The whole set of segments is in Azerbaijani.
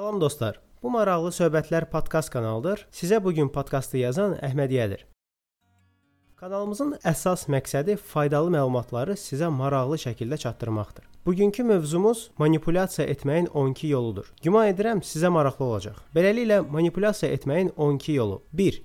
Salam dostlar. Bu maraqlı söhbətlər podkast kanalıdır. Sizə bu gün podkastı yazan Əhmədiyədir. Kanalımızın əsas məqsədi faydalı məlumatları sizə maraqlı şəkildə çatdırmaqdır. Bugünkü mövzumuz manipulyasiya etməyin 12 yoludur. Güman edirəm sizə maraqlı olacaq. Beləliklə manipulyasiya etməyin 12 yolu. 1.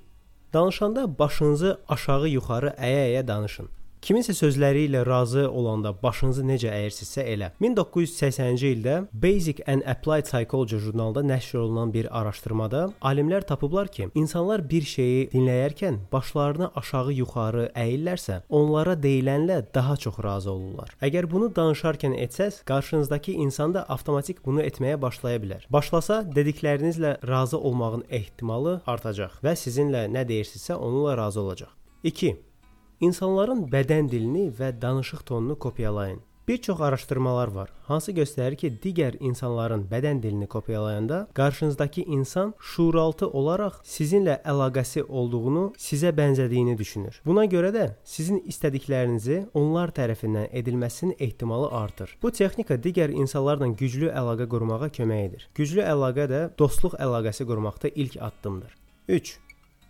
Danışanda başınızı aşağı-yuxarı əyə-əyə danışın. Kiminsə sözləri ilə razı olanda başınızı necə əyirsinizsə elə. 1980-ci ildə Basic and Applied Psychology jurnalında nəşr olunan bir araşdırmada alimlər tapıblar ki, insanlar bir şeyi dinləyərkən başlarını aşağı-yuxarı əyirlərsə, onlara deyilənlə daha çox razı olurlar. Əgər bunu danışarkən etsəz, qarşınızdakı insan da avtomatik bunu etməyə başlaya bilər. Başlasa, dediklərinizlə razı olmağın ehtimalı artacaq və sizinlə nə deyirsinizsə onunla razı olacaq. 2. İnsanların bədən dilini və danışıq tonunu kopyalayın. Bir çox araşdırmalar var, hansı göstərir ki, digər insanların bədən dilini kopyalayanda qarşınızdakı insan şuuraltı olaraq sizinlə əlaqəsi olduğunu, sizə bənzədiyini düşünür. Buna görə də sizin istədiklərinizi onlar tərəfindən edilməsinin ehtimalı artır. Bu texnika digər insanlarla güclü əlaqə qurmağa kömək edir. Güclü əlaqə də dostluq əlaqəsi qurmaqda ilk addımdır. 3.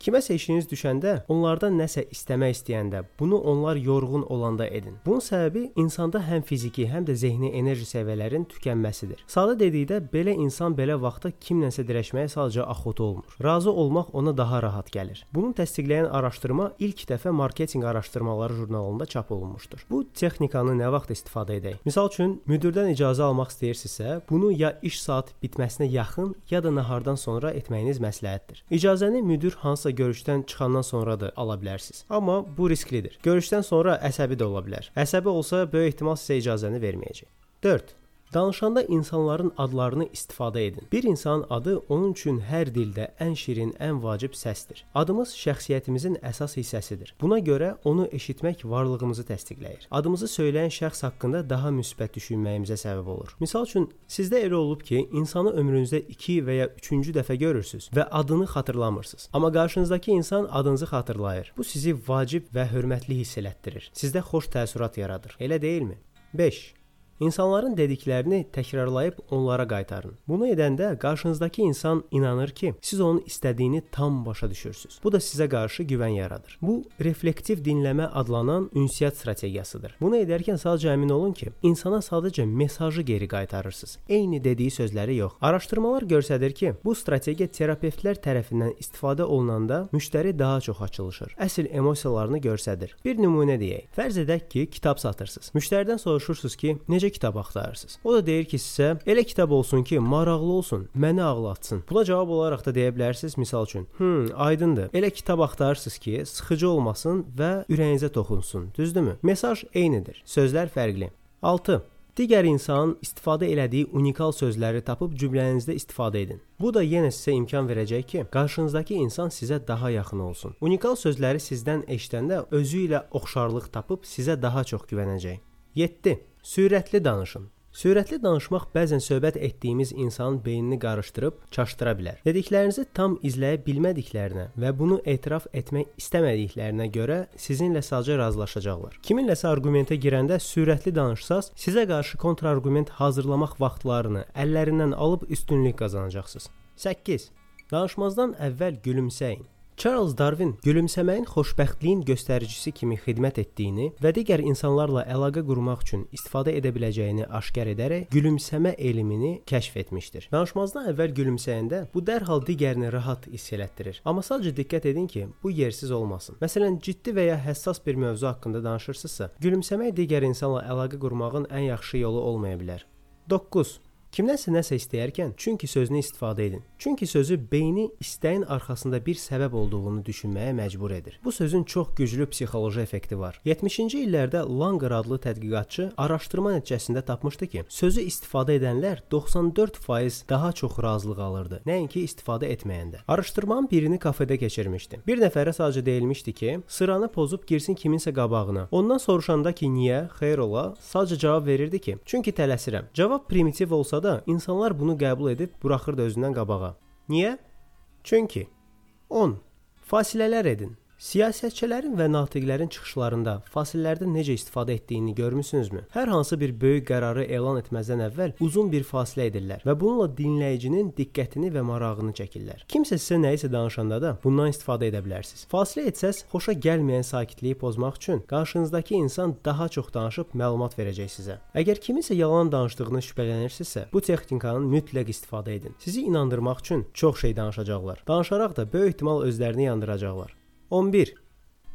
Kiməsə işiniz düşəndə, onlardan nəsə istəmək istəyəndə, bunu onlar yorğun olanda edin. Bunun səbəbi insanda həm fiziki, həm də zehni enerji səviyyələrinin tükənməsidir. Sadə dedikdə belə insan belə vaxtda kimlənsə dirəşməyə sadəcə axotu olmur. Razı olmaq ona daha rahat gəlir. Bunu təsdiqləyən araşdırma ilk dəfə marketinq araşdırmaları jurnalında çap olunmuşdur. Bu texnikanı nə vaxt istifadə edək? Məsəl üçün, müdirdən icazə almaq istəyirsinizsə, bunu ya iş saat bitməsinə yaxın, ya da nahardan sonra etməyiniz məsləhətdir. İcazəni müdir hansı hansısa görüşdən çıxandan sonra da ala bilərsiniz. Amma bu risklidir. Görüşdən sonra əsəbi də ola bilər. Əsəbi olsa böyük ehtimal sizə icazəni verməyəcək. 4. Danışanda insanların adlarını istifadə edin. Bir insanın adı onun üçün hər dildə ən şirin, ən vacib səsdir. Adımız şəxsiyyətimizin əsas hissəsidir. Buna görə onu eşitmək varlığımızı təsdiqləyir. Adımızı söyləyən şəxs haqqında daha müsbət düşünməyimizə səbəb olur. Məsəl üçün, sizdə elə olub ki, insanı ömrünüzdə 2 və ya 3-cü dəfə görürsüz və adını xatırlamırsınız. Amma qarşınızdakı insan adınızı xatırlayır. Bu sizi vacib və hörmətli hiss elətdirir. Sizdə xoş təəssürat yaradır. Elə deyilmi? 5. İnsanların dediklərini təkrarlayıb onlara qaytarın. Bunu edəndə qarşınızdakı insan inanır ki, siz onun istədiyini tam başa düşürsüz. Bu da sizə qarşı güvən yaradır. Bu reflektiv dinləmə adlanan ünsiyyət strategiyasıdır. Bunu edərkən sadəcə əmin olun ki, insana sadəcə mesajı geri qaytarırsınız. Eyni dediyi sözləri yox. Araşdırmalar göstərir ki, bu strategiya terapevtlər tərəfindən istifadə olunanda müştəri daha çox açılışır. Əsl emosiyalarını göstərir. Bir nümunə deyək. Fərz edək ki, kitab satırsınız. Müştəridən soruşursunuz ki, necə necə kitab axtarırsınız? O da deyir ki, sizə elə kitab olsun ki, maraqlı olsun, məni ağlatsın. Buna cavab olaraq da deyə bilərsiniz misal üçün. Hmm, aydındır. Elə kitab axtarırsınız ki, sıxıcı olmasın və ürəyinizə toxunsun. Düzdürmü? Mesaj eynidir. Sözlər fərqli. 6. Digər insanın istifadə elədiyi unikal sözləri tapıb cümlənizdə istifadə edin. Bu da yenə sizə imkan verəcək ki, qarşınızdakı insan sizə daha yaxın olsun. Unikal sözləri sizdən eşidəndə özü ilə oxşarlıq tapıb sizə daha çox güvənəcək. 7. Sürətli danışın. Sürətli danışmaq bəzən söhbət etdiyimiz insanın beynini qarışdırıb çaşdıra bilər. Dediklərinizi tam izləyə bilmədiklərinə və bunu etiraf etmək istəmədiklərinə görə sizinlə sadəcə razılaşacaqlar. Kiminləsə arqumentə girəndə sürətli danışsaz, sizə qarşı kontrargument hazırlamaq vaxtlarını əllərindən alıb üstünlük qazanacaqsınız. 8. Danışmazdan əvvəl gülümsəyin. Charles Darwin gülümsəməyin xoşbəxtliyin göstəricisi kimi xidmət etdiyini və digər insanlarla əlaqə qurmaq üçün istifadə edə biləcəyini aşkar edərək gülümsəmə elmini kəşf etmişdir. Danışmazdan əvvəl gülümsəyəndə bu dərhal digərini rahat hiss elətdirir. Amma sadəcə diqqət edin ki, bu yersiz olmasın. Məsələn, ciddi və ya həssas bir mövzu haqqında danışırsınızsa, gülümsəmək digər insanla əlaqə qurmağın ən yaxşı yolu olmaya bilər. 9. Kimdənsə nəsə istəyərkən çünki sözünü istifadə edin. Çünki sözü beyni istəyin arxasında bir səbəb olduğunu düşünməyə məcbur edir. Bu sözün çox güclü psixoloji effekti var. 70-ci illərdə Langer adlı tədqiqatçı araşdırma nəticəsində tapmışdı ki, sözü istifadə edənlər 94% daha çox razılıq alırdı, nəinki istifadə etməyəndə. Araşdırmanın birini kafedə keçirmişdi. Bir nəfərə sadəcə deyilmişdi ki, sıranı pozub girsin kiminsə qabağına. Ondan soruşanda ki, niyə? Xeyr ola, sadəcə cavab verirdi ki, çünki tələsirəm. Cavab primitiv olsa da insanlar bunu qəbul edib buraxırdı özündən qabağa. Niyə? Çünki 10. Fasilələr edin. Siyasətçilərin və natiqlərin çıxışlarında fasillərdən necə istifadə etdiyini görmüsünüzmü? Hər hansı bir böyük qərarı elan etməzdən əvvəl uzun bir fasilə edirlər və bununla dinləyicinin diqqətini və marağını çəkirlər. Kimsə sizə nəyisə danışanda da bundan istifadə edə bilərsiniz. Fasilə etsəz, xoşa gəlməyən sakitliyi pozmaq üçün qarşınızdakı insan daha çox danışıb məlumat verəcək sizə. Əgər kiminsə yalan danışdığını şübhələnirsinizsə, bu texnikanın mütləq istifadə edin. Sizi inandırmaq üçün çox şey danışacaqlar. Danışaraq da böyük ehtimal özlərini yandıracaqlar. 11.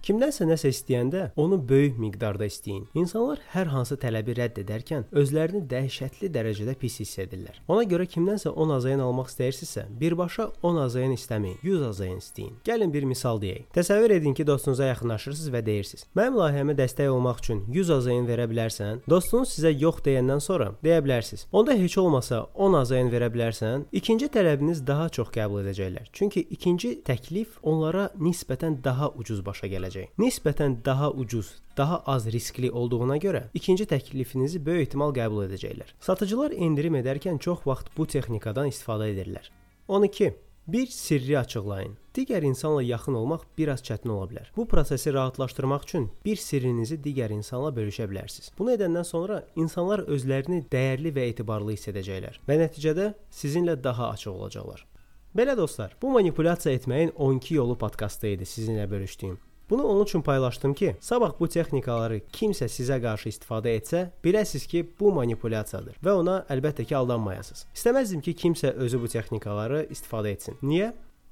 Kimdənsə nəsə istəyəndə onu böyük miqdarda istəyin. İnsanlar hər hansı tələbi rədd edərkən özlərini dəhşətli dərəcədə pis hiss edirlər. Ona görə kimdənsə 10 azayan almaq istəyirsinizsə, birbaşa 10 azayan istəməyin, 100 azayan istəyin. Gəlin bir misal deyək. Təsəvvür edin ki, dostunuza yaxınlaşırsınız və deyirsiniz: "Mənim layihəmə dəstək olmaq üçün 100 azayan verə bilərsən?" Dostunuz sizə yox deyəndən sonra deyə bilərsiniz: "Onda heç olmasa 10 azayan verə bilərsən?" İkinci tələbiniz daha çox qəbul edəcəklər. Çünki ikinci təklif onlara nisbətən daha ucuz başa gələcək gələcək. Nisbətən daha ucuz, daha az riskli olduğuna görə ikinci təklifinizi böyük ehtimal qəbul edəcəklər. Satıcılar endirim edərkən çox vaxt bu texnikadan istifadə edirlər. 12. Bir sirri açıqlayın. Digər insanla yaxın olmaq biraz çətin ola bilər. Bu prosesi rahatlaşdırmaq üçün bir sirrinizi digər insanla bölüşə bilərsiniz. Bunu edəndən sonra insanlar özlərini dəyərli və etibarlı hiss edəcəklər və nəticədə sizinlə daha açıq olacaqlar. Belə dostlar, bu manipulyasiya etməyin 12 yolu podkastı idi sizinlə bölüşdüyüm. Bunu onun üçün paylaşdım ki, sabah bu texnikaları kimsə sizə qarşı istifadə etsə, biləsiz ki, bu manipulyasiyadır və ona əlbəttə ki, aldanmayasınız. İstəməzdim ki, kimsə özü bu texnikaları istifadə etsin. Niyə?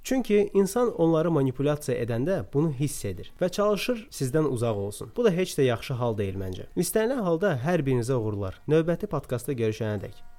Çünki insan onları manipulyasiya edəndə bunu hiss edir və çalışır sizdən uzaq olsun. Bu da heç də yaxşı hal deyil məncə. İstənilən halda hər birinizə uğurlar. Növbəti podkastda görüşənədək.